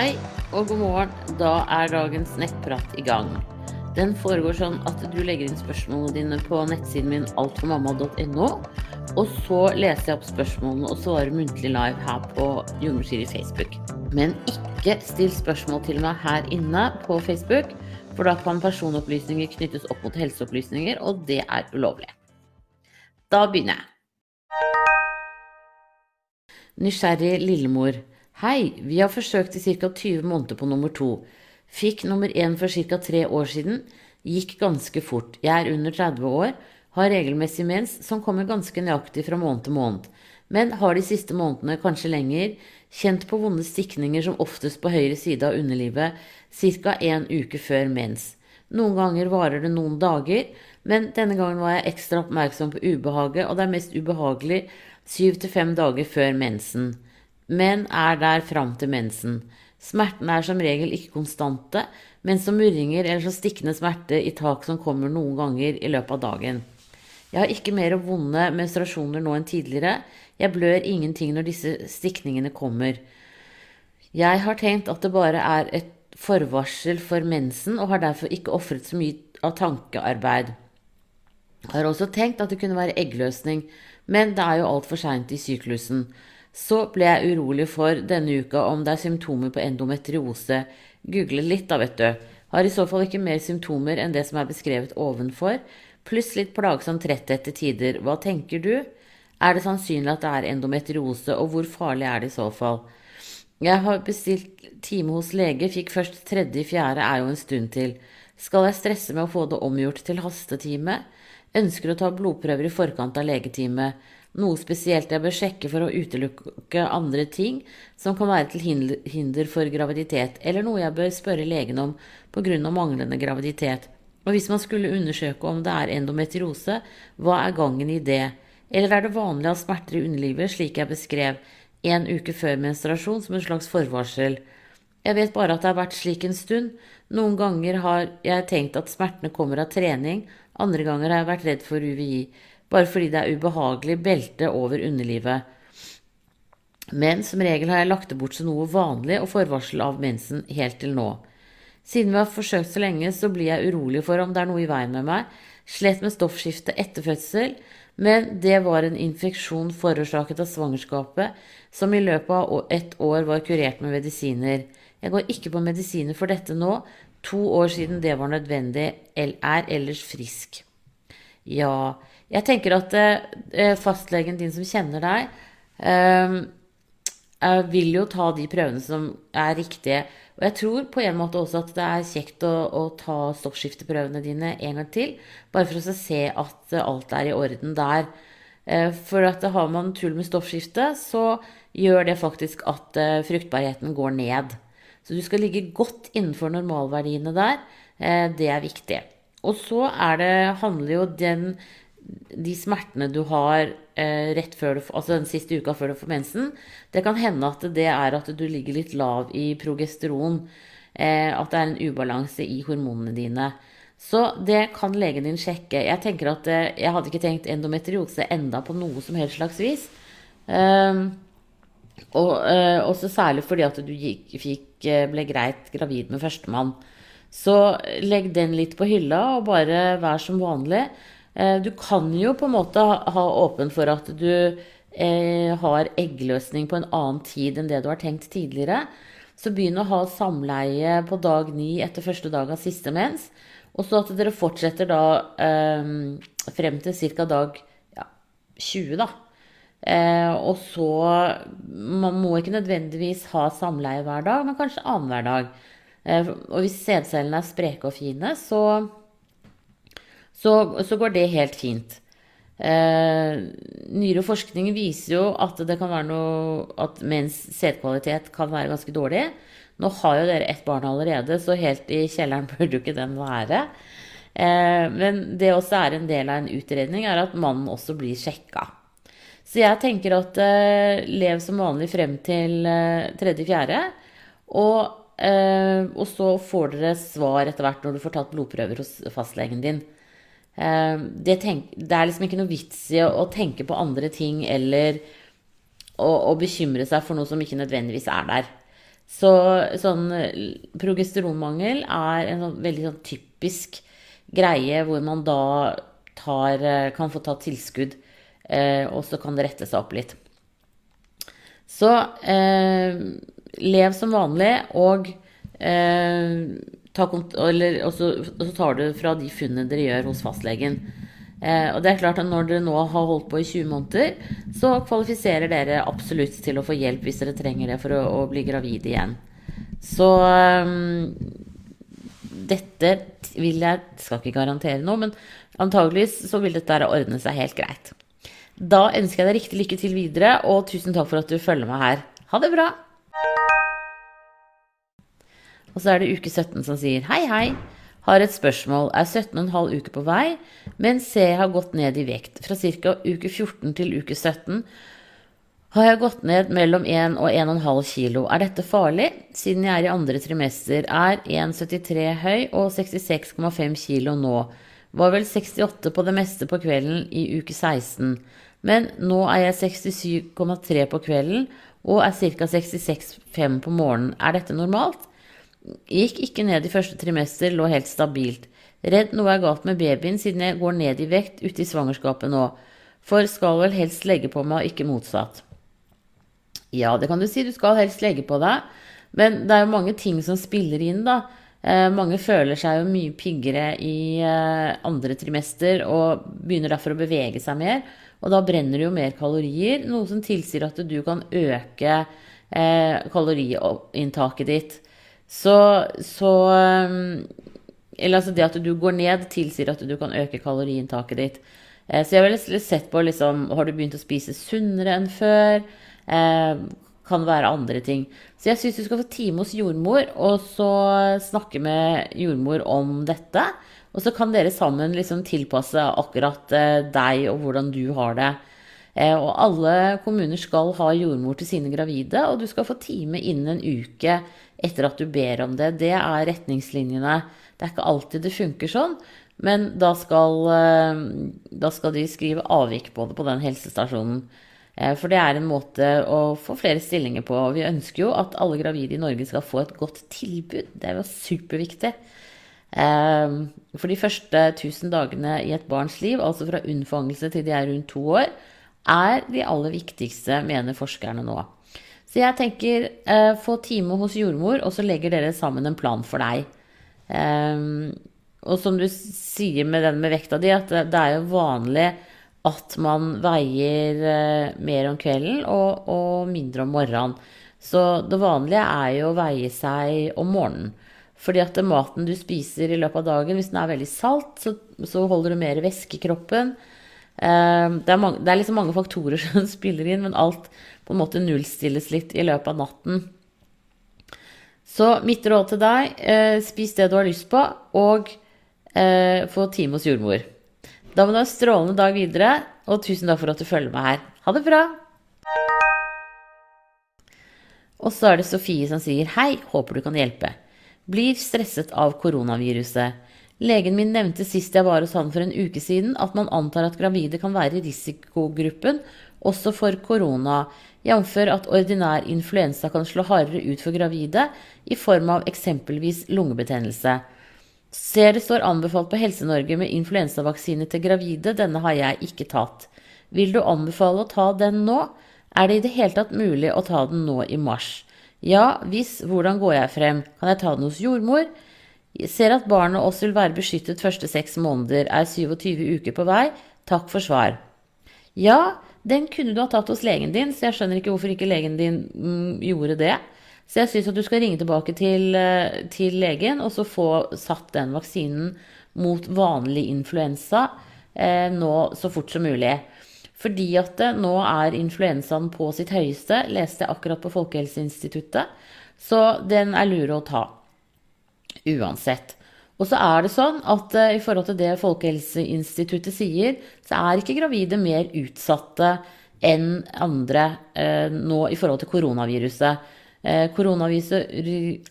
Hei og god morgen. Da er dagens nettprat i gang. Den foregår sånn at du legger inn spørsmålene dine på nettsiden min altformamma.no. Og så leser jeg opp spørsmålene og svarer muntlig live her på Jordmorsyri Facebook. Men ikke still spørsmål til meg her inne på Facebook, for da kan personopplysninger knyttes opp mot helseopplysninger, og det er ulovlig. Da begynner jeg. Nysgjerrig lillemor. Hei, vi har forsøkt i ca. 20 måneder på nummer to. Fikk nummer én for ca. tre år siden. Gikk ganske fort. Jeg er under 30 år, har regelmessig mens som kommer ganske nøyaktig fra måned til måned. Men har de siste månedene, kanskje lenger, kjent på vonde stikninger som oftest på høyre side av underlivet ca. en uke før mens. Noen ganger varer det noen dager, men denne gangen var jeg ekstra oppmerksom på ubehaget, og det er mest ubehagelig syv til fem dager før mensen. Men er der fram til mensen. Smertene er som regel ikke konstante, men som murringer eller så stikkende smerte i tak som kommer noen ganger i løpet av dagen. Jeg har ikke mer vonde menstruasjoner nå enn tidligere. Jeg blør ingenting når disse stikningene kommer. Jeg har tenkt at det bare er et forvarsel for mensen, og har derfor ikke ofret så mye av tankearbeid. Jeg har også tenkt at det kunne være eggløsning, men det er jo altfor seint i syklusen. Så ble jeg urolig for denne uka om det er symptomer på endometriose. Google litt, da, vet du. Har i så fall ikke mer symptomer enn det som er beskrevet ovenfor, pluss litt plagsom tretthet til tider. Hva tenker du? Er det sannsynlig at det er endometriose, og hvor farlig er det i så fall? Jeg har bestilt time hos lege, fikk først tredje, fjerde er jo en stund til. Skal jeg stresse med å få det omgjort til hastetime? Ønsker å ta blodprøver i forkant av legetime. Noe spesielt jeg bør sjekke for å utelukke andre ting som kan være til hinder for graviditet, eller noe jeg bør spørre legen om pga. manglende graviditet. Og hvis man skulle undersøke om det er endometriose, hva er gangen i det? Eller er det vanlig å ha smerter i underlivet, slik jeg beskrev, en uke før menstruasjon som en slags forvarsel? Jeg vet bare at det har vært slik en stund. Noen ganger har jeg tenkt at smertene kommer av trening, andre ganger har jeg vært redd for UVI, bare fordi det er ubehagelig belte over underlivet. Men som regel har jeg lagt det bort som noe vanlig og forvarsel av mensen helt til nå. Siden vi har forsøkt så lenge, så blir jeg urolig for om det er noe i veien med meg. Slet med stoffskifte etter fødsel, men det var en infeksjon forårsaket av svangerskapet, som i løpet av et år var kurert med medisiner. Jeg går ikke på medisiner for dette nå, to år siden det var nødvendig, er ellers frisk. Ja, jeg tenker at eh, fastlegen din som kjenner deg, eh, vil jo ta de prøvene som er riktige. Og jeg tror på en måte også at det er kjekt å, å ta stoffskifteprøvene dine en gang til, bare for å se at alt er i orden der. Eh, for at har man tull med stoffskifte, så gjør det faktisk at eh, fruktbarheten går ned. Så du skal ligge godt innenfor normalverdiene der. Eh, det er viktig. Og så det, handler jo den, de smertene du har eh, rett før du, altså den siste uka før du får mensen, det kan hende at det er at du ligger litt lav i progesteron. Eh, at det er en ubalanse i hormonene dine. Så det kan legen din sjekke. Jeg tenker at eh, jeg hadde ikke tenkt endometriose enda på noe som helst slags vis. Um, og uh, også særlig fordi at du gikk, fikk, ble greit gravid med førstemann. Så legg den litt på hylla, og bare vær som vanlig. Eh, du kan jo på en måte ha åpen for at du eh, har eggløsning på en annen tid enn det du har tenkt tidligere. Så begynn å ha samleie på dag ni etter første dag av siste mens. Og så at dere fortsetter da eh, frem til ca. dag ja, 20, da. Og så Man må ikke nødvendigvis ha samleie hver dag, men kanskje annenhver dag. Og hvis sædcellene er spreke og fine, så, så, så går det helt fint. Eh, nyere forskning viser jo at det kan være noe at mens sædkvalitet kan være ganske dårlig. Nå har jo dere ett barn allerede, så helt i kjelleren burde jo ikke den være. Eh, men det også er en del av en utredning, er at mannen også blir sjekka. Så jeg tenker at eh, lev som vanlig frem til eh, tredje-fjerde. Og Uh, og så får dere svar etter hvert når du får tatt blodprøver hos fastlegen din. Uh, det, tenk, det, er liksom ikke noe vits i å, å tenke på andre ting eller å, å, bekymre seg for noe som ikke nødvendigvis er der. Så sånn progesteronmangel er en sånn, veldig sånn typisk greie hvor man da tar, kan få ta tilskudd, eh, og så kan det rette seg opp litt. Så eh, lev som vanlig, og, eh, eller, og, så, og, så, tar du fra de funnene dere gjør hos fastlegen. Eh, og det er klart at Når dere nå har holdt på i 20 måneder, så kvalifiserer dere absolutt til å få hjelp hvis dere trenger det for å, å bli gravid igjen. Så um, dette vil jeg Skal ikke garantere noe, men antageligvis så vil dette ordne seg helt greit. Da ønsker jeg deg riktig lykke til videre, og tusen takk for at du følger meg her. Ha det bra! Og så er det uke 17 som sier hei, hei. Har et spørsmål. Er 17,5 uker på vei, men ser jeg har gått ned i vekt. Fra ca. uke 14 til uke 17 har jeg gått ned mellom 1 og 1,5 kilo. Er dette farlig, siden jeg er i andre trimester, er 1,73 høy og 66,5 kilo nå. Var vel 68 på det meste på kvelden i uke 16. Men nå er jeg 67,3 på kvelden og er ca. 66,5 på morgenen. Er dette normalt? Gikk ikke ned i første trimester, lå helt stabilt. Redd noe er galt med babyen siden jeg går ned i vekt ute i svangerskapet nå. For skal vel helst legge på meg, ikke motsatt. Ja, det kan du si. Du skal helst legge på deg. Men det er jo mange ting som spiller inn, da. Eh, mange føler seg jo mye piggere i eh, andre trimester og begynner derfor å bevege seg mer. Og da brenner det jo mer kalorier, noe som tilsier at du kan øke eh, kaloriinntaket ditt. Så, så um, Eller altså det at du går ned, tilsier at du kan øke kaloriinntaket ditt. Eh, så jeg ville sett på liksom Har du begynt å spise sunnere enn før? kan kan være andre ting. Så jeg syns du skal få time hos jordmor, og så snakke med jordmor om dette. Og så kan dere sammen liksom tilpasse akkurat eh, deg og hvordan du har det. Og alle kommuner skal ha jordmor til sine gravide, og du skal få time innen en uke etter at du ber om det. Det er retningslinjene. Det er ikke alltid det funker sånn, men da skal, eh, da skal de skrive avvik på det på den helsestasjonen. Eh, for det er en måte å få flere stillinger på. Vi ønsker jo at alle gravide i Norge skal få et godt tilbud. Det er jo superviktig. Eh, for de første 1000 dagene i et barns liv, altså fra unnfangelse til de er rundt to år, er de aller viktigste, mener forskerne nå. Så jeg tenker eh, få time hos jordmor, og så legger dere sammen en plan for deg. Um, og som du sier med den med vekta di, at det er jo vanlig at man veier eh, mer om kvelden og, og, mindre om morgenen. Så det vanlige er jo å veie seg om morgenen. Fordi at maten du spiser i løpet av dagen, hvis den er veldig salt, så, så holder du mer væske i kroppen. Um, det, er mange, det er liksom mange faktorer som spiller inn, men alt på en måte nullstilles litt i løpet av natten. Så mitt råd til deg, eh, spis det du har lyst på, og eh, få time hos jordmor. Da må du ha en strålende dag videre, og tusen takk for at du følger med her. Ha det bra! Og så er det Sofie som sier hei, håper du kan hjelpe. Blir stresset av koronaviruset. Legen min nevnte sist jeg var hos han for en uke siden, at man antar at gravide kan være i risikogruppen også for korona jf. at ordinær influensa kan slå hardere ut for gravide i form av eksempelvis lungebetennelse. Ser det står anbefalt på Helse-Norge med influensavaksine til gravide, denne har jeg ikke tatt. Vil du anbefale å ta den nå? Er det i det hele tatt mulig å ta den nå i mars? Ja, hvis, hvordan går jeg frem? Kan jeg ta den hos jordmor? Jeg ser at barnet også vil være beskyttet første seks måneder, er 27 uker på vei. Takk for svar. Ja, den kunne du ha tatt hos legen din, så jeg skjønner ikke hvorfor ikke legen din mm, gjorde det. Så jeg syns at du skal ringe tilbake til, eh, til, legen og så få satt den vaksinen mot vanlig influensa eh, nå så fort som mulig. Fordi at det, nå er influensaen på sitt høyeste, leste jeg akkurat på Folkehelseinstituttet. Så den er lure å ta. Uansett. Og så er det sånn at uh, i forhold til det Folkehelseinstituttet sier, så er ikke gravide mer utsatte enn andre uh, nå i forhold til koronaviruset. Uh, koronaviruset,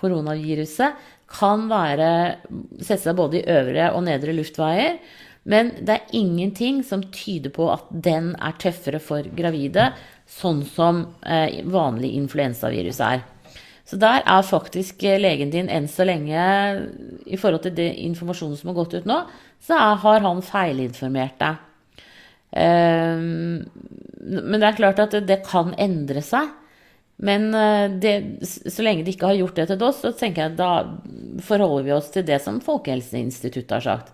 koronaviruset kan være, sette seg både i øvre og nedre luftveier. Men det er ingenting som tyder på at den er tøffere for gravide, sånn som vanlig influensavirus er. Så der er faktisk legen din enn så lenge, i forhold til det informasjonen som har gått ut nå, så er, har han feilinformert deg. Um, men det er klart at det, kan endre seg. Men det, så lenge de ikke har gjort det til oss, så tenker jeg da forholder vi oss til det som Folkehelseinstituttet har sagt.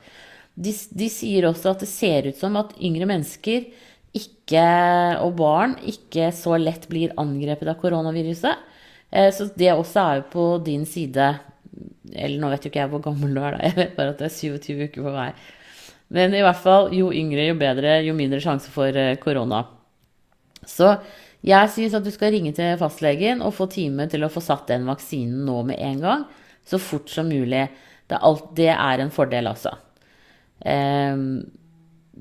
De, de sier også at det ser ut som at yngre mennesker ikke, og barn ikke så lett blir angrepet av koronaviruset. Eh, så det også er jo på din side. Eller nå vet jo ikke jeg hvor gammel du er, da. Jeg vet bare at det er 27 uker på vei. Men i hvert fall, jo yngre, jo bedre, jo mindre sjanse for eh, korona. Så jeg syns at du skal ringe til fastlegen og få time til å få satt den vaksinen nå med en gang. Så fort som mulig. Det er, alt, det er en fordel, altså. Um,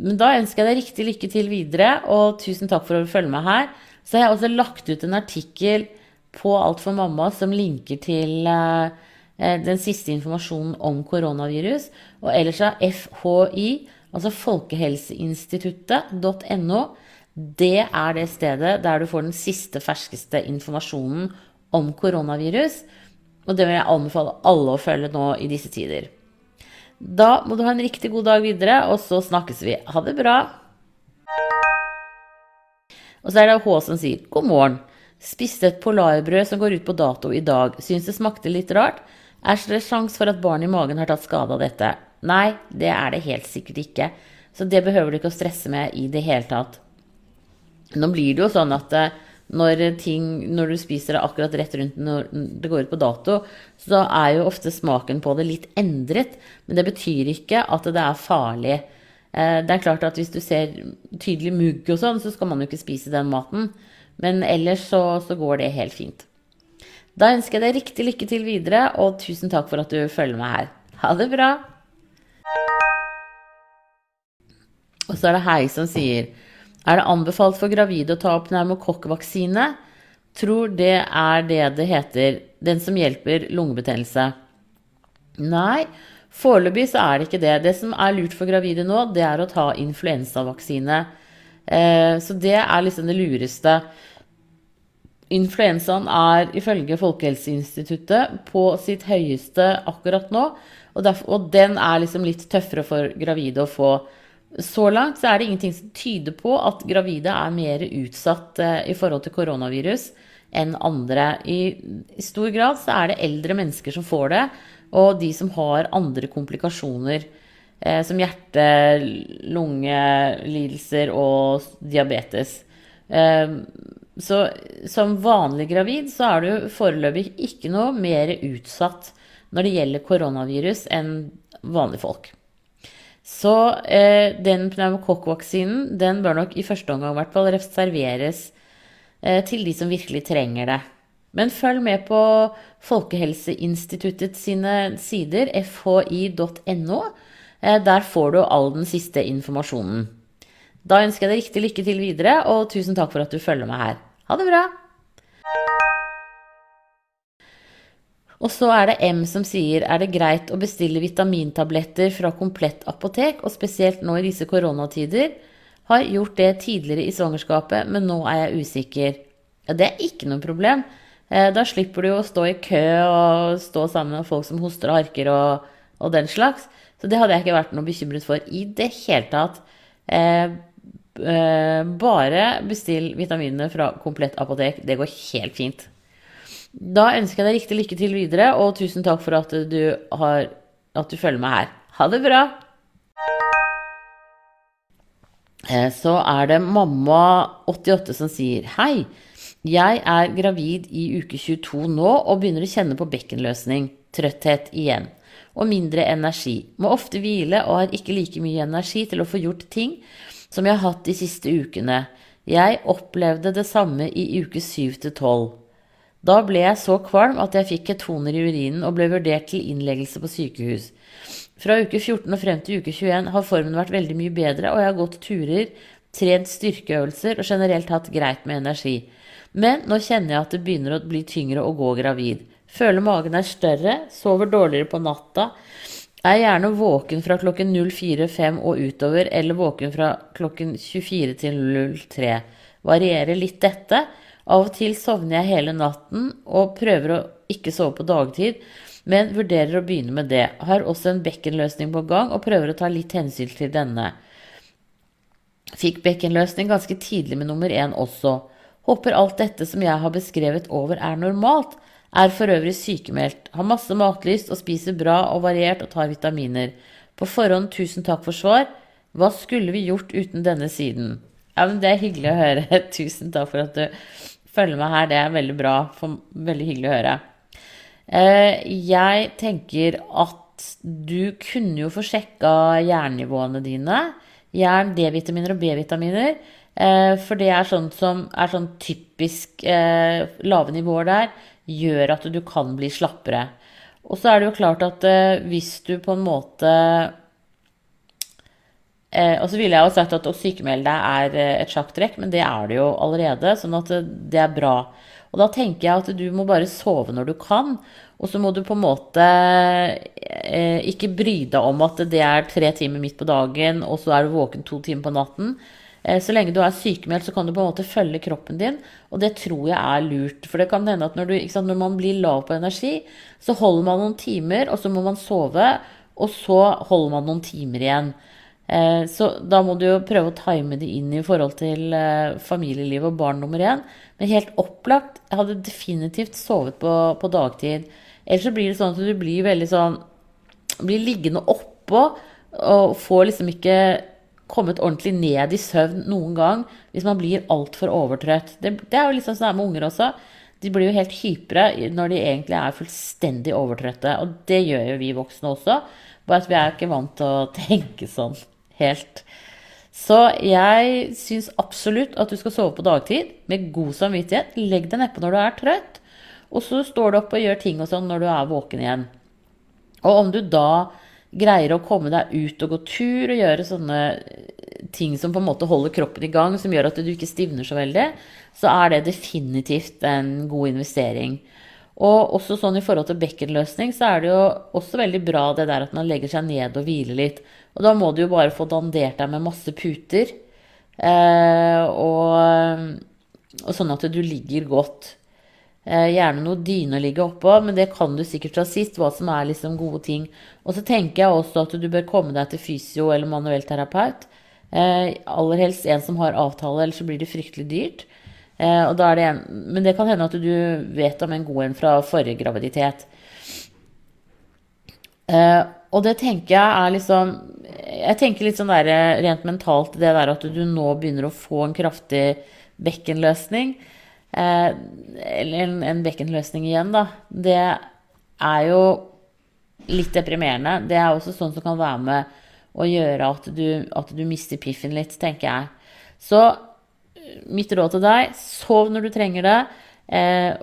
men da ønsker jeg deg riktig lykke til videre, og tusen takk for å følge med her. Så jeg har også lagt ut en artikkel på Alt for mamma som linker til uh, den siste informasjonen om koronavirus. Og ellers er FHI, altså folkehelseinstituttet.no, det er det stedet der du får den siste, ferskeste informasjonen om koronavirus. Og det vil jeg anbefale alle å følge nå i disse tider. Da må du ha en riktig god dag videre, og så snakkes vi. Ha det bra. Og så er det H som sier god morgen. Spiste et polarbrød som går ut på dato i dag. Syns det smakte litt rart. Er det sjanse for at barn i magen har tatt skade av dette? Nei, det er det helt sikkert ikke. Så det behøver du ikke å stresse med i det hele tatt. Nå blir det jo sånn at eh, når, ting, når du spiser det akkurat rett rundt når det går ut på dato, så er jo ofte smaken på det litt endret. Men det betyr ikke at det er farlig. Eh, det er klart at hvis du ser tydelig mugg og sånn, så skal man jo ikke spise den maten. Men ellers så, så går det helt fint. Da ønsker jeg deg riktig lykke til videre, og tusen takk for at du følger meg her. Ha det bra! Og så er det Hei som sier er det anbefalt for gravide å ta opp pneumokokkvaksine? Tror det er det det heter, den som hjelper lungebetennelse. Nei, foreløpig så er det ikke det. Det som er lurt for gravide nå, det er å ta influensavaksine. Eh, så det er liksom det lureste. Influensaen er ifølge Folkehelseinstituttet på sitt høyeste akkurat nå. Og, derfor, og den er liksom litt tøffere for gravide å få. Så langt så er det ingenting som tyder på at gravide er mer utsatt eh, i forhold til koronavirus enn andre. I, I, stor grad så er det eldre mennesker som får det, og de som har andre komplikasjoner eh, som hjerte-, lungelidelser og diabetes. Eh, så som vanlig gravid så er du foreløpig ikke noe mer utsatt når det gjelder koronavirus enn vanlige folk. Så eh, den pneumokokkvaksinen den bør nok i første omgang hvert fall reserveres eh, til de som virkelig trenger det. Men følg med på Folkehelseinstituttet sine sider, fhi.no. Eh, der får du all den siste informasjonen. Da ønsker jeg deg riktig lykke til videre, og tusen takk for at du følger med her. Ha det bra! Og så er det M som sier er det greit å bestille vitamintabletter fra Komplett apotek, og spesielt nå i disse koronatider. Har gjort det tidligere i svangerskapet, men nå er jeg usikker. Ja, det er ikke noe problem. Eh, da slipper du å stå i kø og stå sammen med folk som hoster og harker og, og den slags. Så det hadde jeg ikke vært noe bekymret for i det hele tatt. Eh, bare bestill vitaminene fra Komplett apotek. Det går helt fint. Da ønsker jeg deg riktig lykke til videre, og tusen takk for at du, har, at du følger med her. Ha det bra! Eh, så er det mamma88 som sier Hei, jeg er gravid i uke 22 nå og begynner å kjenne på bekkenløsning, trøtthet igjen, og mindre energi. Må ofte hvile og har ikke like mye energi til å få gjort ting som jeg har hatt de siste ukene. Jeg opplevde det samme i uke 7 til 12. Da ble jeg så kvalm at jeg fikk ketoner i urinen og ble vurdert til innleggelse på sykehus. Fra uke 14 og frem til uke 21 har formen vært veldig mye bedre, og jeg har gått turer, trent styrkeøvelser og generelt hatt greit med energi. Men nå kjenner jeg at det begynner å bli tyngre å gå gravid. Føler magen er større, sover dårligere på natta. Er gjerne våken fra klokken 04.05 og utover, eller våken fra klokken 24 til 03. Varierer litt dette Av og til sovner jeg hele natten og prøver å ikke sove på dagtid, men vurderer å begynne med det. Har også en bekkenløsning på gang og prøver å ta litt hensyn til denne. Fikk bekkenløsning ganske tidlig med nummer én også. Håper alt dette som jeg har beskrevet over er normalt. Er for øvrig sykemeldt. Har masse matlyst og spiser bra og variert og tar vitaminer. På forhånd tusen takk for svar. Hva skulle vi gjort uten denne siden? Ja, men Det er hyggelig å høre. Tusen takk for at du følger med her. Det er veldig bra. Veldig hyggelig å høre. Eh, jeg tenker at du kunne jo få sjekka jernnivåene dine. Jern, D-vitaminer og B-vitaminer. Eh, for det er sånn som er sånn typisk eh, lave nivåer der, gjør at du kan bli slappere. Og så er det jo klart at hvis du på en måte og så ville jeg jo sagt at å sykemelde deg er et sjakktrekk, men det er det jo allerede. Sånn at det er bra. Og da tenker jeg at du må bare sove når du kan. Og så må du på en måte eh, ikke bry deg om at det er tre timer midt på dagen, og så er du våken to timer på natten. Eh, så lenge du er sykemeldt, så kan du på en måte følge kroppen din. Og det tror jeg er lurt. For det kan hende at når, du, sant, når man blir lav på energi, så holder man noen timer, og så må man sove. Og så holder man noen timer igjen. Eh, så da må du jo prøve å time det inn i forhold til eh, familieliv og barn nummer én. Men helt opplagt, jeg hadde definitivt sovet på, på dagtid. Ellers så blir det sånn at du blir veldig sånn Blir liggende oppå og får liksom ikke kommet ordentlig ned i søvn noen gang hvis man blir altfor overtrøtt. Det, det, er jo liksom sånn med unger også. De blir jo helt hypre når de egentlig er fullstendig overtrøtte. Og det gjør jo vi voksne også, bare at vi er ikke vant til å tenke sånn helt. Så jeg syns absolutt at du skal sove på dagtid med god samvittighet. Legg deg nedpå når du er trøtt. Og så står du opp og gjør ting og sånn når du er våken igjen. Og om du da greier å komme deg ut og gå tur og gjøre sånne ting som på en måte holder kroppen i gang, som gjør at du ikke stivner så veldig, så er det definitivt en god investering. Og også sånn i forhold til bekkenløsning, så er det jo også veldig bra det der at man legger seg ned og hviler litt. Og da må du jo bare få dandert deg med masse puter. Eh, og, og sånn at du ligger godt. Eh, gjerne noe dyne å ligge oppå, men det kan du sikkert fra sist, hva som er liksom gode ting. Og så tenker jeg også at du bør komme deg til fysio eller manuell terapeut. Eh, aller helst en som har avtale, ellers så blir det fryktelig dyrt. Eh, det en, men det kan hende at du vet om en god en fra forrige graviditet. Eh, og det tenker jeg er liksom Jeg tenker litt sånn der, rent mentalt det der at du nå begynner å få en kraftig bekkenløsning. Eh, eller en, en bekkenløsning igjen, da. Det er jo litt deprimerende. Det er også sånn som kan være med å gjøre at du, at du mister piffen litt, tenker jeg. Så mitt råd til deg sov når du trenger det. Eh,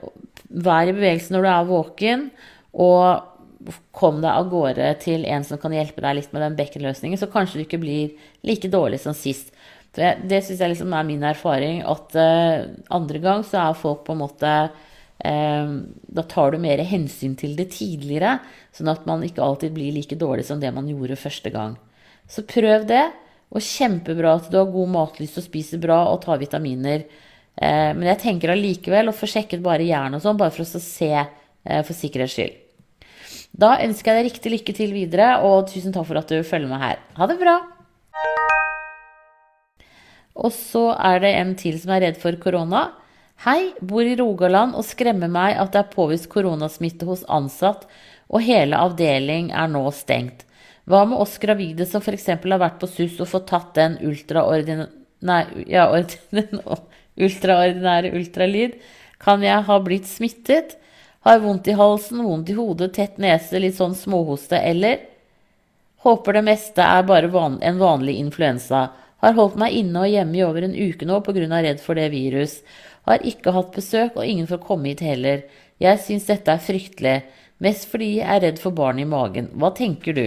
vær i bevegelse når du er våken. Og kom deg av gårde til en som kan hjelpe deg litt med den bekkenløsningen, så kanskje du ikke blir like dårlig som sist. Det, det syns jeg liksom er min erfaring, at uh, andre gang så er folk på en måte uh, Da tar du mer hensyn til det tidligere, sånn at man ikke alltid blir like dårlig som det man gjorde første gang. Så prøv det. Og kjempebra at du har god matlyst og spiser bra og tar vitaminer. Uh, men jeg tenker allikevel å få sjekket bare jern og sånn, bare for å se for sikkerhets skyld. Da ønsker jeg deg riktig lykke til videre, og tusen takk for at du følger med her. Ha det bra! Og så er det en til som er redd for korona. Hei, bor i Rogaland og skremmer meg at det er påvist koronasmitte hos ansatt, og hele avdeling er nå stengt. Hva med oss gravide som f.eks. har vært på SUS og fått tatt den ultraordinære ja, ultraordinære ultralyd? Kan jeg ha blitt smittet? Har vondt i halsen, vondt i hodet, tett nese, litt sånn småhoste, eller? Håper det meste er bare van en vanlig influensa. Har holdt meg inne og hjemme i over en uke nå pga. redd for det virus. Har ikke hatt besøk, og ingen får komme hit heller. Jeg syns dette er fryktelig. Mest fordi jeg er redd for barn i magen. Hva tenker du?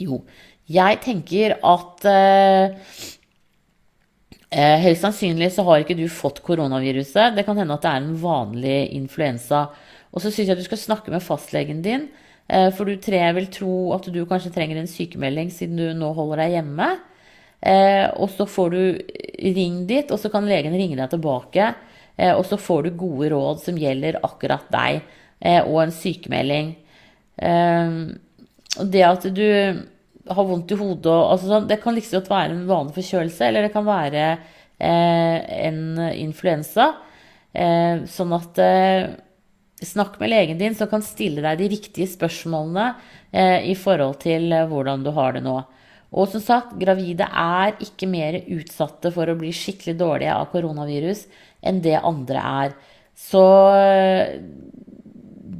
Jo, jeg tenker at eh, eh, Høyst sannsynlig så har ikke du fått koronaviruset. Det kan hende at det er en vanlig influensa. Og så syns jeg du skal snakke med fastlegen din. Eh, for du tre vil tro at du kanskje trenger en sykemelding siden du nå holder deg hjemme. Eh, og så får du ring dit, og så kan legen ringe deg tilbake eh, og så får du gode råd som gjelder akkurat deg, eh, og en sykemelding. Eh, det at du har vondt i hodet og altså sånn, Det kan liksom være en vanlig forkjølelse, eller det kan være eh, en influensa. Eh, sånn at snakk med legen din, som kan stille deg de riktige spørsmålene i forhold til hvordan du har det nå. Og som sagt, gravide er ikke mer utsatte for å bli skikkelig dårlige av koronavirus enn det andre er. Så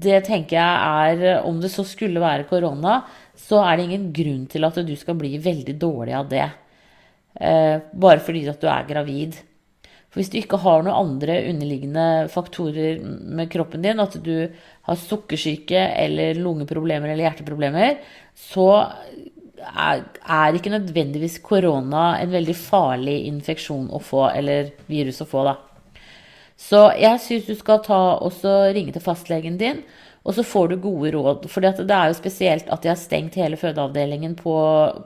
det tenker jeg er Om det så skulle være korona, så er det ingen grunn til at du skal bli veldig dårlig av det. Eh, bare fordi at du er gravid. For hvis du ikke har noen andre underliggende faktorer med kroppen din, at du har sukkersyke eller lungeproblemer eller hjerteproblemer, så er ikke nødvendigvis korona en veldig farlig infeksjon å få, eller virus å få, da. Så jeg syns du skal ta også ringe til fastlegen din, og så får du gode råd. For det er jo spesielt at de har stengt hele fødeavdelingen på,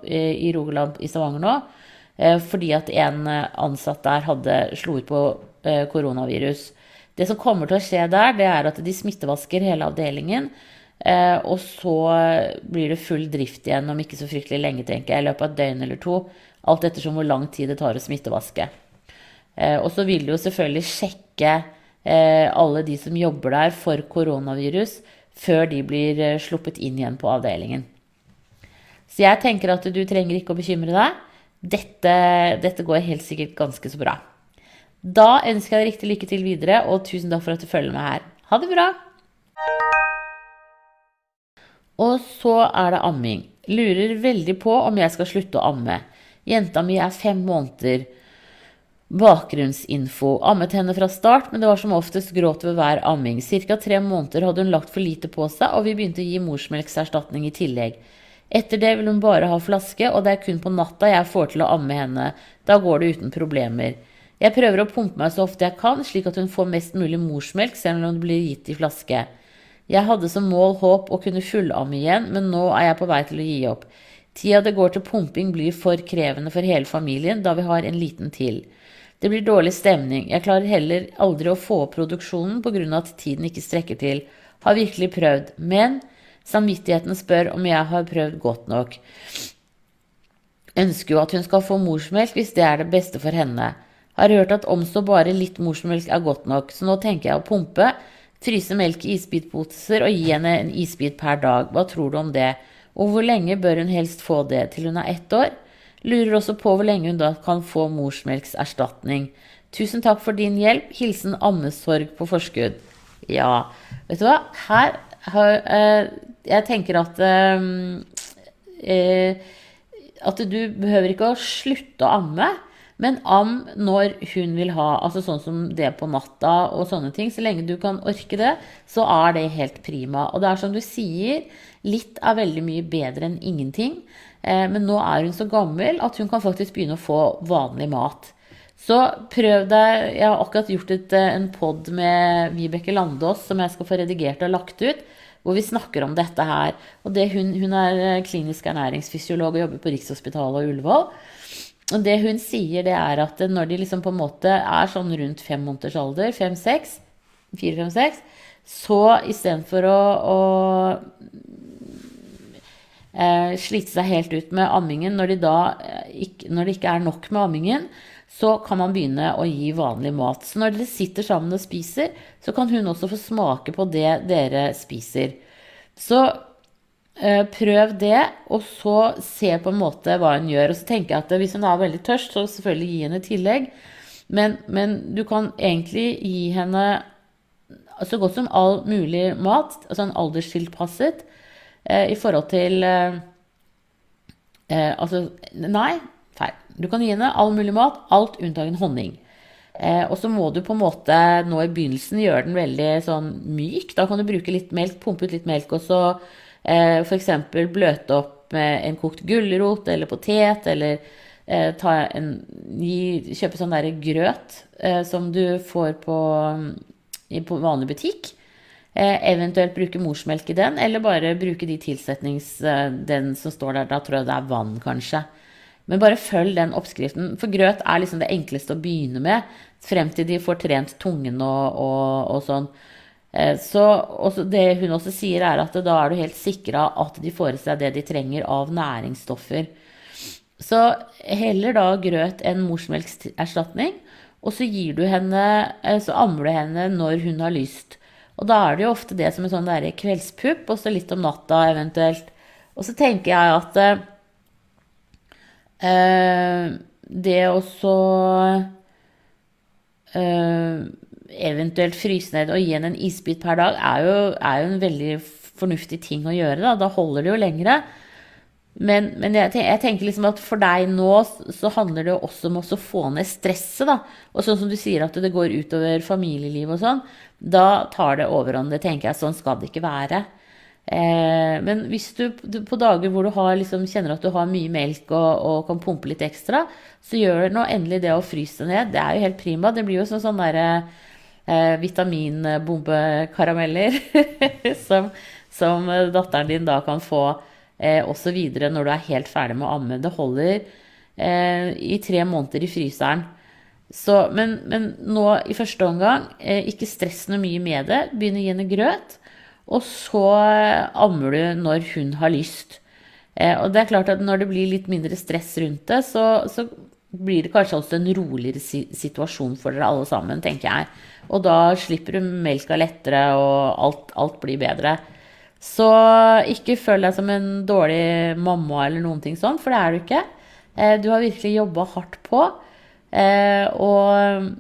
eh, i Rogaland i Stavanger nå. Eh, fordi at en ansatt der hadde slo ut på eh, koronavirus. Det som kommer til å skje der, det er at de smittevasker hele avdelingen. Eh, og så blir det full drift igjen om ikke så fryktelig lenge, tenker jeg, i løpet av et døgn eller to. Alt ettersom hvor lang tid det tar å smittevaske. Eh, og så vil de jo selvfølgelig sjekke eh, alle de som jobber der for koronavirus, før de blir sluppet inn igjen på avdelingen. Så jeg tenker at du trenger ikke å bekymre deg. Dette, dette går helt sikkert ganske så bra. Da ønsker jeg deg riktig lykke til videre, og tusen takk for at du følger med her. Ha det bra! Og så er det amming. Lurer veldig på om jeg skal slutte å amme. Jenta mi er fem måneder. Bakgrunnsinfo. Ammet henne fra start, men det var som oftest gråt ved hver amming. Ca. tre måneder hadde hun lagt for lite på seg, og vi begynte å gi morsmelkserstatning i tillegg. Etter det vil hun bare ha flaske, og det er kun på natta jeg får til å amme henne. Da går det uten problemer. Jeg prøver å pumpe meg så ofte jeg kan, slik at hun får mest mulig morsmelk, selv om det blir gitt i flaske. Jeg hadde som mål håp å kunne fullamme igjen, men nå er jeg på vei til å gi opp. Tida det går til pumping blir for krevende for hele familien, da vi har en liten til. Det blir dårlig stemning. Jeg klarer heller aldri å få opp produksjonen pga. at tiden ikke strekker til. Har virkelig prøvd. Men samvittigheten spør om jeg har prøvd godt nok. Ønsker jo at hun skal få morsmelk hvis det er det beste for henne. Har hørt at om så bare litt morsmelk er godt nok, så nå tenker jeg å pumpe Fryse melk i isbitposer og gi henne en isbit per dag. Hva tror du om det? Og hvor lenge bør hun helst få det? Til hun er ett år? Lurer også på hvor lenge hun da kan få morsmelkserstatning. Tusen takk for din hjelp. Hilsen ammesorg på forskudd. Ja, vet du hva? Her har eh, Jeg tenker at eh, eh, At du behøver ikke å slutte å amme. Men am når hun vil ha, altså sånn som det på natta og sånne ting. Så lenge du kan orke det, så er det helt prima. Og det er som du sier, litt er veldig mye bedre enn ingenting. Eh, men nå er hun så gammel at hun kan faktisk begynne å få vanlig mat. Så prøv deg Jeg har akkurat gjort et, eh, en pod med Vibeke Landås som jeg skal få redigert og lagt ut. Hvor vi snakker om dette her. Og det, hun, hun er eh, klinisk ernæringsfysiolog og jobber på Rikshospitalet og Ullevål. Og det hun sier, det er at når de liksom på en måte er sånn rundt fem måneders alder, fem-seks, fire-fem-seks, så istedenfor å, å eh, slite seg helt ut med ammingen når, de da, eh, ikke, når det ikke er nok med ammingen, så kan man begynne å gi vanlig mat. Så når dere sitter sammen og spiser, så kan hun også få smake på det dere spiser. Så prøv det, og så se på en måte hva hun gjør. Og så tenker jeg at hvis hun er veldig tørst, så selvfølgelig gi henne tillegg. Men, men du kan egentlig gi henne så godt som all mulig mat, altså en alderstilpasset, eh, i forhold til eh, eh, Altså, nei, feil. Du kan gi henne all mulig mat, alt unntatt honning. Eh, og så må du på en måte nå i begynnelsen gjøre den veldig sånn myk. Da kan du bruke litt melk, pumpe ut litt melk, og så Eh, F.eks. bløte opp med en kokt gulrot eller potet, eller eh, en, gi, kjøpe sånn derre grøt eh, som du får på, i, på vanlig butikk. Eh, eventuelt bruke morsmelk i den, eller bare bruke de tilsetnings... Eh, den som står der, da tror jeg det er vann, kanskje. Men bare følg den oppskriften. For grøt er liksom det enkleste å begynne med, frem til de får trent tungen og, og, og sånn. Eh, så det hun også sier, er at da er du helt sikra at de får i seg det de trenger av næringsstoffer. Så heller da grøt enn morsmelkerstatning, og så henne, eh, så ammer du henne når hun har lyst. Og da er det jo ofte det som en sånn kveldspupp, og så litt om natta eventuelt. Og så tenker jeg at eh, det å så eh, eventuelt fryse ned og gi henne en isbit per dag, er jo, er jo, en veldig fornuftig ting å gjøre. Da, da holder det jo lengre. Men, men jeg, tenker, jeg, tenker liksom at for deg nå så handler det jo også om å få ned stresset. da. Og sånn som du sier at det går utover familieliv og sånn, da tar det overhånd. Det tenker jeg, sånn skal det ikke være. Eh, men hvis du, på dager hvor du har, liksom, kjenner at du har mye melk og, og, kan pumpe litt ekstra, så gjør nå endelig det å fryse ned. Det er jo helt prima. Det blir jo sånn sånne der, eh, vitaminbombekarameller som, som datteren din da kan få eh, osv. når du er helt ferdig med å amme. Det holder eh, i tre måneder i fryseren. Så, men, men, nå i første omgang, eh, ikke stress noe mye med det. Begynn å gi henne grøt. Og så ammer du når hun har lyst. Eh, og det er klart at når det blir litt mindre stress rundt det, så, så blir det kanskje også en roligere situasjon for dere alle sammen, tenker jeg. Og da slipper du melka lettere, og alt, alt blir bedre. Så ikke føl deg som en dårlig mamma eller noen ting sånn, for det er du ikke. Eh, du har virkelig jobba hardt på. Eh, og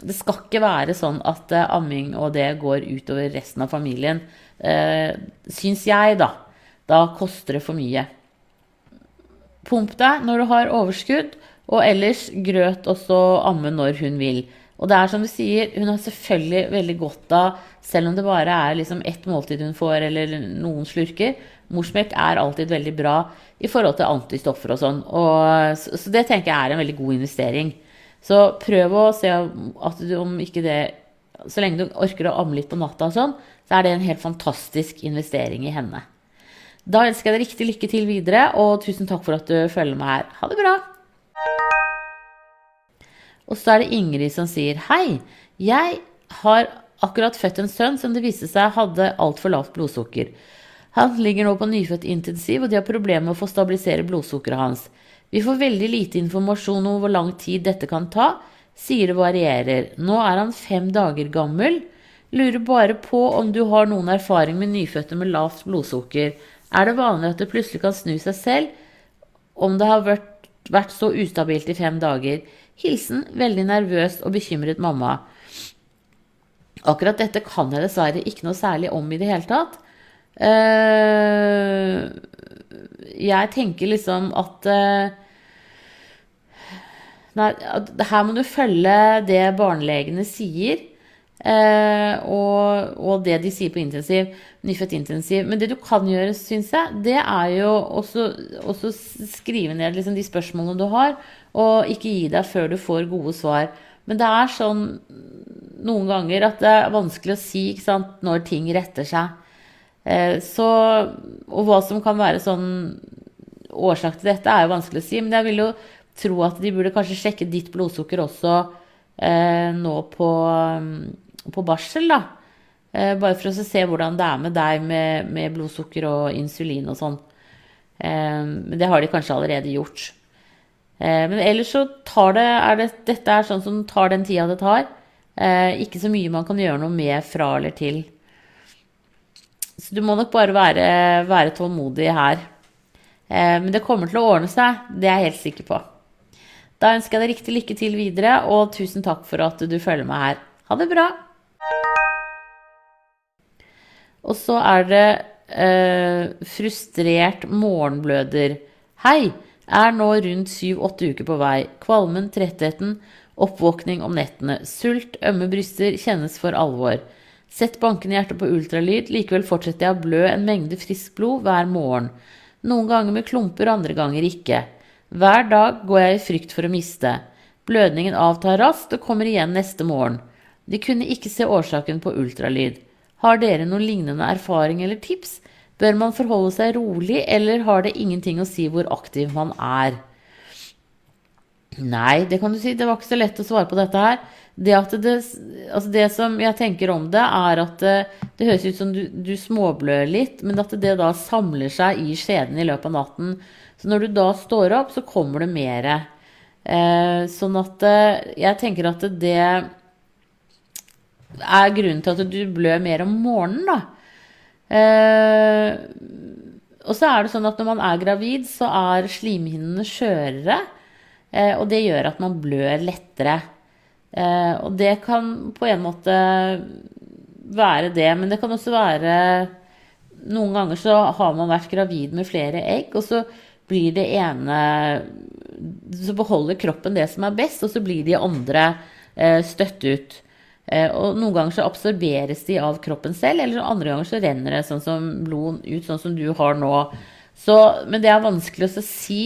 det skal ikke være sånn at eh, amming og det går utover resten av familien. Syns jeg, da. Da koster det for mye. Pump deg når du har overskudd, og ellers grøt også amme når hun vil. Og det er som du sier, hun har selvfølgelig veldig godt av, selv om det bare er liksom ett måltid hun får, eller noen slurker. Morsmelk er alltid veldig bra i forhold til antistoffer og sånn. Så, så, det tenker jeg er en veldig god investering. Så prøv å se at du om ikke det Så lenge du orker å amme litt på natta og sånn, så er det en helt fantastisk investering i henne. Da ønsker jeg deg riktig lykke til videre, og tusen takk for at du følger med her. Ha det bra! Og så er det Ingrid som sier Hei, jeg har akkurat født en sønn som det viste seg hadde altfor lavt blodsukker. Han ligger nå på nyfødt intensiv, og de har problemer med å få stabilisere blodsukkeret hans. Vi får veldig lite informasjon om hvor lang tid dette kan ta, sier det varierer. Nå er han fem dager gammel. Lurer bare på om du har noen erfaring med nyfødte med lavt blodsukker. Er det vanlig at det plutselig kan snu seg selv om det har vært, vært så ustabilt i fem dager? Hilsen veldig nervøs og bekymret mamma. Akkurat dette kan jeg dessverre ikke noe særlig om i det hele tatt. Uh, jeg tenker liksom at uh, Nei, her må du følge det barnelegene sier. Uh, og, og, det de sier på intensiv, nyfødt intensiv. Men det du kan gjøre, syns jeg, det er jo også, også skrive ned liksom de spørsmålene du har. Og ikke gi deg før du får gode svar. Men det er sånn noen ganger at det er vanskelig å si sant, når ting retter seg. Eh, så, og hva som kan være sånn årsak til dette, er jo vanskelig å si. Men jeg vil jo tro at de burde kanskje sjekke ditt blodsukker også eh, nå på, på, barsel, da. Eh, bare for å se hvordan det er med deg med, med blodsukker og insulin og sånn. Eh, det har de kanskje allerede gjort. Eh, men ellers så tar det, er det Dette er sånn som tar den tida det tar. Eh, ikke så mye man kan gjøre noe med fra eller til. Så du må nok bare være, være tålmodig her. Eh, men det kommer til å ordne seg, det er jeg helt sikker på. Da ønsker jeg deg riktig lykke til videre, og tusen takk for at du følger meg her. Ha det bra! Og så er det eh, frustrert morgenbløder. Hei! Er nå rundt syv-åtte uker på vei. Kvalmen, trettheten, oppvåkning om nettene. Sult, ømme bryster kjennes for alvor. Sett bankende hjerte på ultralyd, likevel fortsetter jeg å blø en mengde friskt blod hver morgen. Noen ganger med klumper, andre ganger ikke. Hver dag går jeg i frykt for å miste. Blødningen avtar raskt og kommer igjen neste morgen. De kunne ikke se årsaken på ultralyd. Har dere noen lignende erfaring eller tips? Bør man forholde seg rolig, eller har det ingenting å si hvor aktiv man er? Nei, det kan du si. Det var ikke så lett å svare på dette her. Det, det, altså det som jeg tenker om det, er at det, det høres ut som du, du, småblør litt, men at det da samler seg i skjeden i løpet av natten. Så når du da står opp, så kommer det mer. Eh, sånn at eh, jeg tenker at det er grunnen til at du blør mer om morgenen, da. Eh, og så er det sånn at når man er gravid, så er slimhinnene skjørere. Eh, og det gjør at man blør lettere. Eh, og det kan på en måte være det, men det kan også være Noen ganger så har man vært gravid med flere egg, og så blir det ene Så beholder kroppen det som er best, og så blir de andre støtt ut. Eh, og noen ganger så absorberes de av kroppen selv, eller andre ganger så renner det sånn som blod ut, sånn som du har nå. Så, men det er vanskelig å si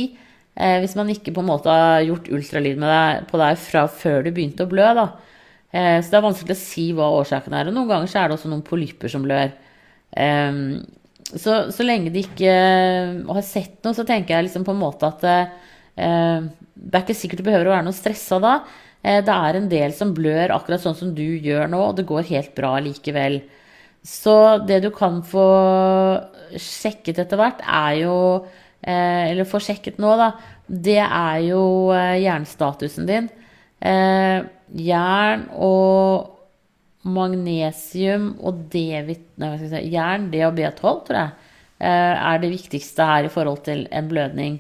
eh, hvis man ikke på en måte har gjort ultralyd deg, på deg fra før du begynte å blø. da. Eh, så det er vanskelig å si hva årsaken er. Og noen ganger så er det også noen polypper som blør. Eh, så, så, lenge de ikke har sett noe, så tenker jeg liksom på en måte at eh, det er ikke sikkert du behøver å være noe stressa da. Eh, det er en del som blør akkurat sånn som du gjør nå, og det går helt bra likevel. Så det du kan få sjekket etter hvert, er jo eh, Eller få sjekket nå, da. Det er jo eh, jernstatusen din. Jern og magnesium og D-vit... Nei, si, jern, D og B12, tror jeg, er det viktigste her i forhold til en blødning.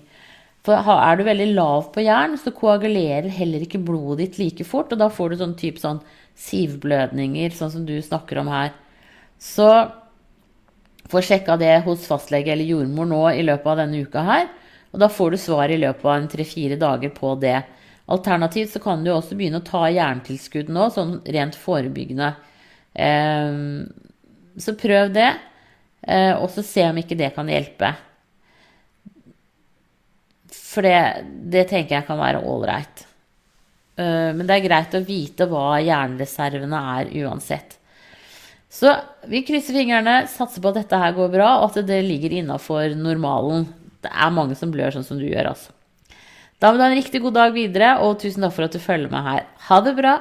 For er du veldig lav på jern, så koagulerer heller ikke blodet ditt like fort. Og da får du sånn type sånn sivblødninger, sånn som du snakker om her. Så få sjekka det hos fastlege eller jordmor nå i løpet av denne uka her. Og da får du svar i løpet av en tre-fire dager på det. Alternativt så kan du også begynne å ta jerntilskudd nå, sånn rent forebyggende. Ehm, så prøv det, eh, og så se om ikke det kan hjelpe. For det, det tenker jeg kan være ålreit. Uh, men det er greit å vite hva jernreservene er uansett. Så vi krysser fingrene, satser på at dette her går bra, og at det ligger innafor normalen. Det er mange som blør sånn som du gjør, altså. Da må du ha en riktig god dag videre, og tusen takk for at du følger meg her. Ha det bra!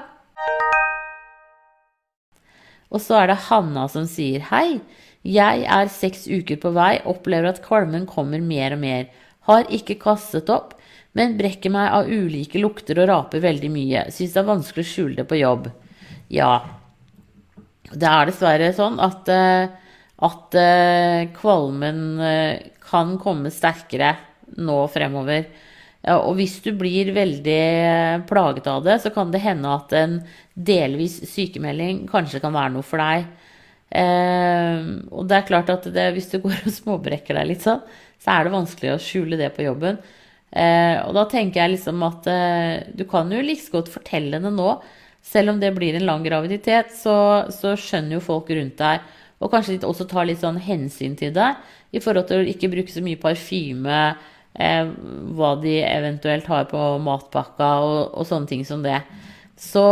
Og så er det Hanna som sier hei. Jeg er seks uker på vei, opplever at kvalmen kommer mer og mer. Har ikke kastet opp, men brekker meg av ulike lukter og raper veldig mye. Syns det er vanskelig å skjule det på jobb. Ja. Det er dessverre sånn at, eh, at eh, kvalmen eh, kan komme sterkere nå fremover. Og hvis du blir veldig plaget av det, så kan det hende at en delvis sykemelding kanskje kan være noe for deg. Og det er klart at det, hvis du går og småbrekker deg litt sånn, så er det vanskelig å skjule det på jobben. Eh, og da tenker jeg liksom at eh, du kan jo like godt fortelle det nå. Selv om det blir en lang graviditet, så, så skjønner jo folk rundt deg. Og kanskje de også tar litt sånn hensyn til deg i forhold til å ikke bruke så mye parfyme. Eh, hva de eventuelt har på matpakka og, og, sånne ting som det. Så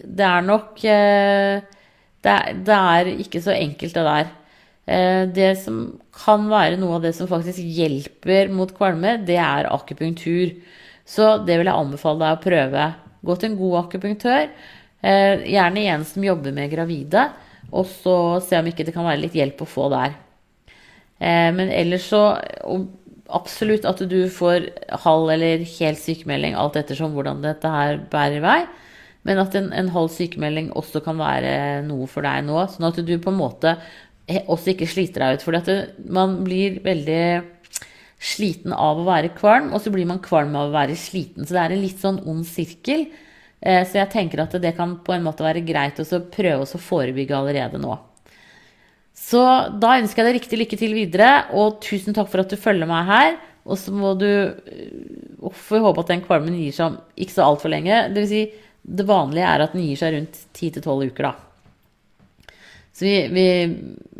det er nok eh, det, det er ikke så enkelt, det der. Eh, det som kan være noe av det som faktisk hjelper mot kvalme, det er akupunktur. Så det vil jeg anbefale deg å prøve. Gå til en god akupunktør, eh, gjerne en som jobber med gravide, og så se om ikke det kan være litt hjelp å få der. Eh, men ellers så absolutt at du får halv eller hel sykemelding, alt ettersom hvordan dette her bærer i vei. Men at en, en halv sykemelding også kan være noe for deg nå. Sånn at du på en måte også ikke sliter deg ut. For man blir veldig sliten av å være kvalm, og så blir man kvalm av å være sliten. Så det er en litt sånn ond sirkel. Eh, så jeg tenker at det kan på en måte være greit å prøve å forebygge allerede nå. Så da ønsker jeg deg riktig lykke til videre, og tusen takk for at du følger meg her. Og så må du eh, får håpe at den kvalmen gir seg om ikke så altfor lenge. Det vil si, det vanlige er at den gir seg rundt 10-12 uker, da. Så vi, vi,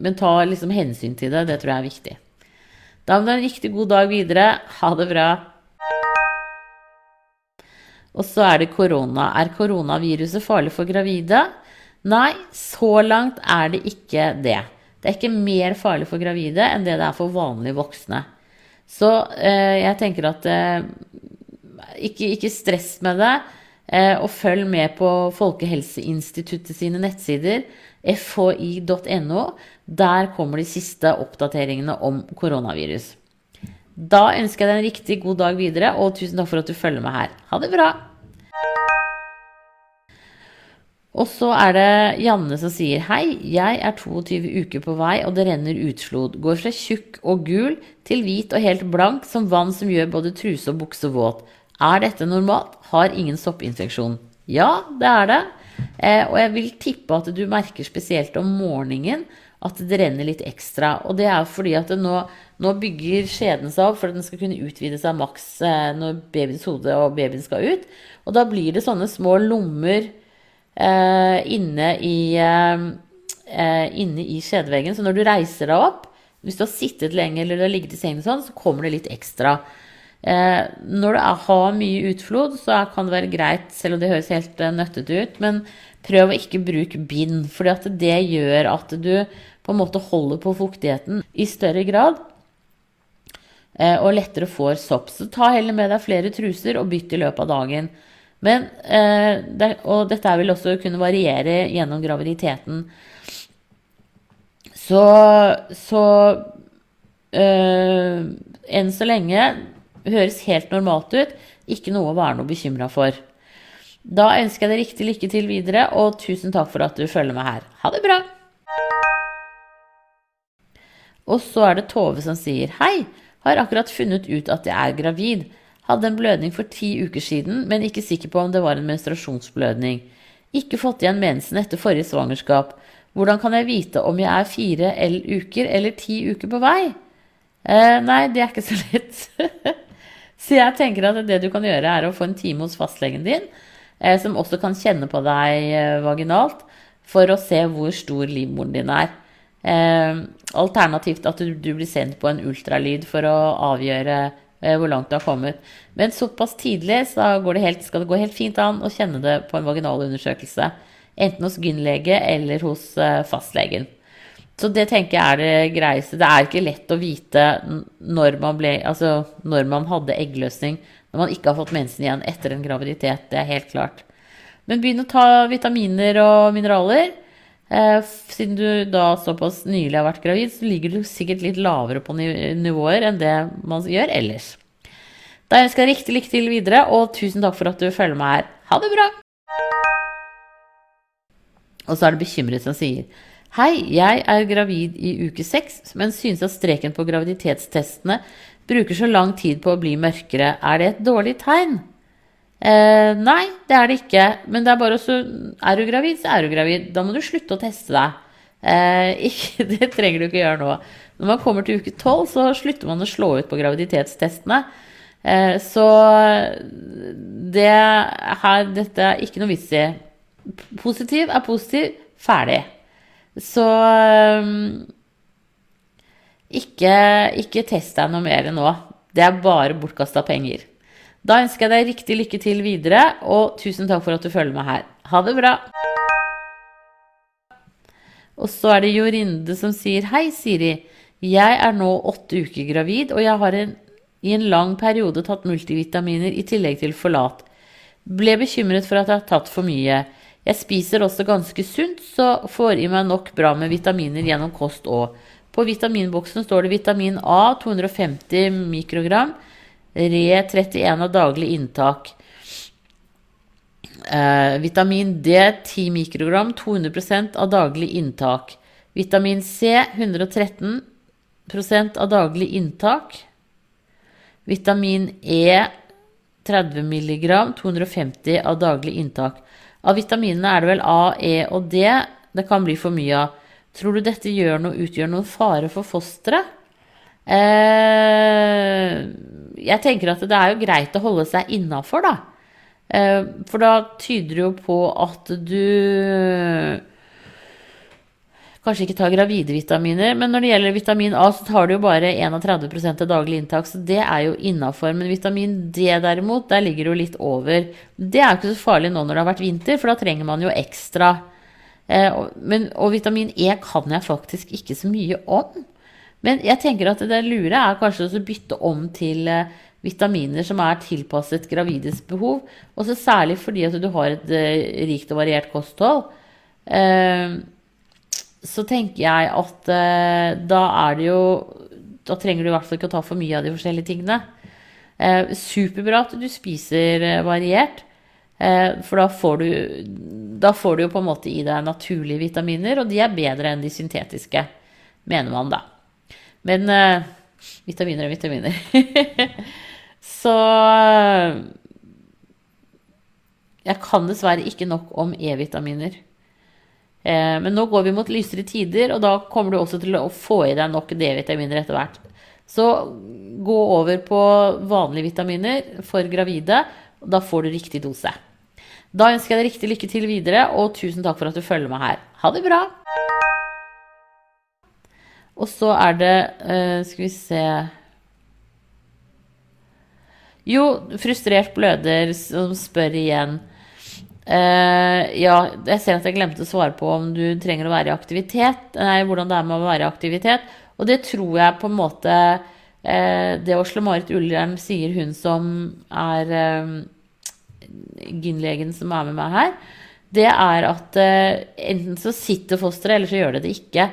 men ta liksom hensyn til det. Det tror jeg er viktig. Da må du ha en riktig god dag videre. Ha det bra. Og så er det korona. Er koronaviruset farlig for gravide? Nei, så langt er det ikke det. Det er ikke mer farlig for gravide enn det det er for vanlige voksne. Så eh, jeg tenker at eh, ikke, ikke stress med det. Eh, og følg med på Folkehelseinstituttet sine nettsider, fhi.no. Der kommer de siste oppdateringene om koronavirus. Da ønsker jeg deg en riktig god dag videre, og tusen takk for at du følger med her. Ha det bra! Og så er det Janne som sier Hei, jeg er 22 uker på vei, og det renner utflod. Går fra tjukk og gul til hvit og helt blank, som vann som gjør både truse og bukse våt. Er dette normalt? Har ingen soppinfeksjon. Ja, det er det. Eh, og jeg vil tippe at du merker spesielt om morgenen at det renner litt ekstra. Og det er fordi at nå, nå, bygger skjeden seg opp for at den skal kunne utvide seg maks eh, når babyens hode og babyen skal ut. Og da blir det sånne små lommer eh, inne i eh, eh, inne i skjedeveggen. Så når du reiser deg opp, hvis du har sittet lenge eller du har ligget i sengen, sånn, så kommer det litt ekstra. Eh, når du har mye utflod, så kan det være greit, selv om det høres helt eh, nøttete ut, men prøv å ikke bruke bind, for det gjør at du på en måte holder på fuktigheten i større grad. Eh, og lettere får sopp. Så ta heller med deg flere truser og bytt i løpet av dagen. Men, og dette vil også kunne variere gjennom graviditeten. Så, så øh, enn så lenge høres helt normalt ut. Ikke noe å være noe bekymra for. Da ønsker jeg deg riktig lykke til videre, og tusen takk for at du følger med her. Ha det bra! Og så er det Tove som sier hei, har akkurat funnet ut at jeg er gravid. Hadde en blødning for ti uker siden, men ikke sikker på om det var en menstruasjonsblødning. Ikke fått igjen mensen etter forrige svangerskap. Hvordan kan jeg vite om jeg er fire uker eller ti uker på vei? Eh, nei, det er ikke så lett. Så jeg tenker at det du kan gjøre, er å få en time hos fastlegen din, eh, som også kan kjenne på deg eh, vaginalt, for å se hvor stor livmoren din er. Eh, alternativt at du, blir sendt på en ultralyd for å avgjøre hvor langt du har kommet. Men såpass tidlig så det helt, skal det gå helt fint an å kjenne det på en vaginal undersøkelse. Enten hos gynlege eller hos fastlegen. Så det tenker jeg er det greieste. Det er ikke lett å vite når man, ble, altså når man hadde eggløsning, når man ikke har fått mensen igjen etter en graviditet. Det er helt klart. Men begynn å ta vitaminer og mineraler. Eh, siden du da såpass nylig har vært gravid, så ligger du sikkert litt lavere på nivåer enn det man gjør ellers. Da ønsker jeg riktig lykke til videre, og tusen takk for at du følger meg her. Ha det bra! Og så er det bekymret som sier Hei, jeg er gravid i uke seks, men synes at streken på graviditetstestene bruker så lang tid på å bli mørkere. Er det et dårlig tegn? Eh, nei, det er det ikke. Men det er bare også Er du gravid, så er du gravid. Da må du slutte å teste deg. Eh, ikke, det trenger du ikke gjøre nå. Når man kommer til uke tolv, så slutter man å slå ut på graviditetstestene. Eh, så det her, dette er ikke noe vits i. Positiv er positiv. Ferdig. Så um, ikke, ikke test deg noe mer nå. Det er bare bortkasta penger. Da ønsker jeg deg riktig lykke til videre, og tusen takk for at du følger med her. Ha det bra! Og så er det Jorinde som sier Hei, Siri. Jeg er nå åtte uker gravid, og jeg har en, i en lang periode tatt multivitaminer i tillegg til forlat. Ble bekymret for at jeg har tatt for mye. Jeg spiser også ganske sunt, så får i meg nok bra med vitaminer gjennom kost òg. På vitaminboksen står det vitamin A 250 mikrogram, Re 31 av daglig inntak. Eh, vitamin D 10 mikrogram, 200% av daglig inntak. Vitamin C 113% av daglig inntak. Vitamin E 30 mg, 250 av daglig inntak. Av vitaminene er det vel A, E og D det kan bli for mye av. Tror du dette noe, utgjør noen fare for fosteret? Eh, jeg tenker at det er jo greit å holde seg innafor, da. Eh, for da tyder det jo på at du kanskje ikke tar gravide vitaminer. Men når det gjelder vitamin A, så tar du jo bare 31% av daglig inntak, så det er jo innafor. Men vitamin D derimot, der ligger du litt over. Det er jo ikke så farlig nå når det har vært vinter, for da trenger man jo ekstra. Eh, men, og vitamin E kan jeg faktisk ikke så mye om. Men jeg tenker at det lure er kanskje å bytte om til, vitaminer som er tilpasset gravides behov. Også særlig fordi at du har et eh, rikt og variert kosthold. Eh, så tenker jeg at eh, da er det jo Da trenger du i hvert fall ikke å ta for mye av de forskjellige tingene. Eh, superbra at du spiser eh, variert. Eh, for da får, du, da får du jo på en måte i deg naturlige vitaminer, og de er bedre enn de syntetiske, mener man da. Men vitaminer er vitaminer. Så jeg kan dessverre ikke nok om E-vitaminer. Eh, men nå går vi mot lysere tider, og da kommer du også til å få i deg nok D-vitaminer etter hvert. Så gå over på vanlige vitaminer for gravide, og da får du riktig dose. Da ønsker jeg deg riktig lykke til videre, og tusen takk for at du følger meg her. Ha det bra! Og så er det uh, Skal vi se Jo, frustrert bløder som spør igjen. Uh, ja, jeg ser at jeg glemte å svare på om du trenger å være i aktivitet. Nei, hvordan det er med å være i aktivitet. Og det tror jeg på en måte uh, Det Åsle-Marit Ullern sier, hun som er uh, gynlegen som er med meg her, det er at enten så sitter fosteret, eller så gjør det det ikke.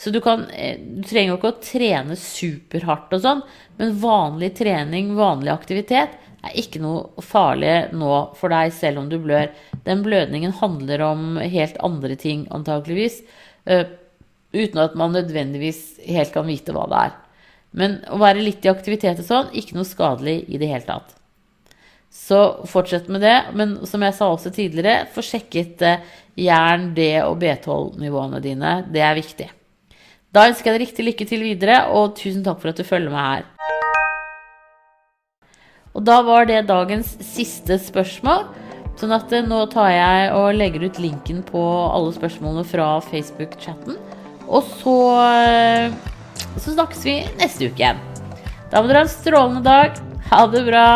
Så du, kan, du trenger jo ikke å trene superhardt og sånn, men vanlig trening, vanlig aktivitet, er ikke noe farlig nå for deg selv om du blør. Den blødningen handler om helt andre ting, antakeligvis, uh, uten at man nødvendigvis helt kan vite hva det er. Men å være litt i aktivitet og sånn, ikke noe skadelig i det hele tatt. Så fortsett med det. Men som jeg sa også tidligere, få sjekket uh, jern, D og B12-nivåene dine. Det er viktig. Da ønsker jeg deg riktig lykke til videre, og tusen takk for at du følger med her. Og da var det dagens siste spørsmål. Sånn at eh, nå tar jeg og legger ut linken på alle spørsmålene fra Facebook-chatten. Og så, eh, så snakkes vi neste uke igjen. Da må dere ha en strålende dag. Ha det bra.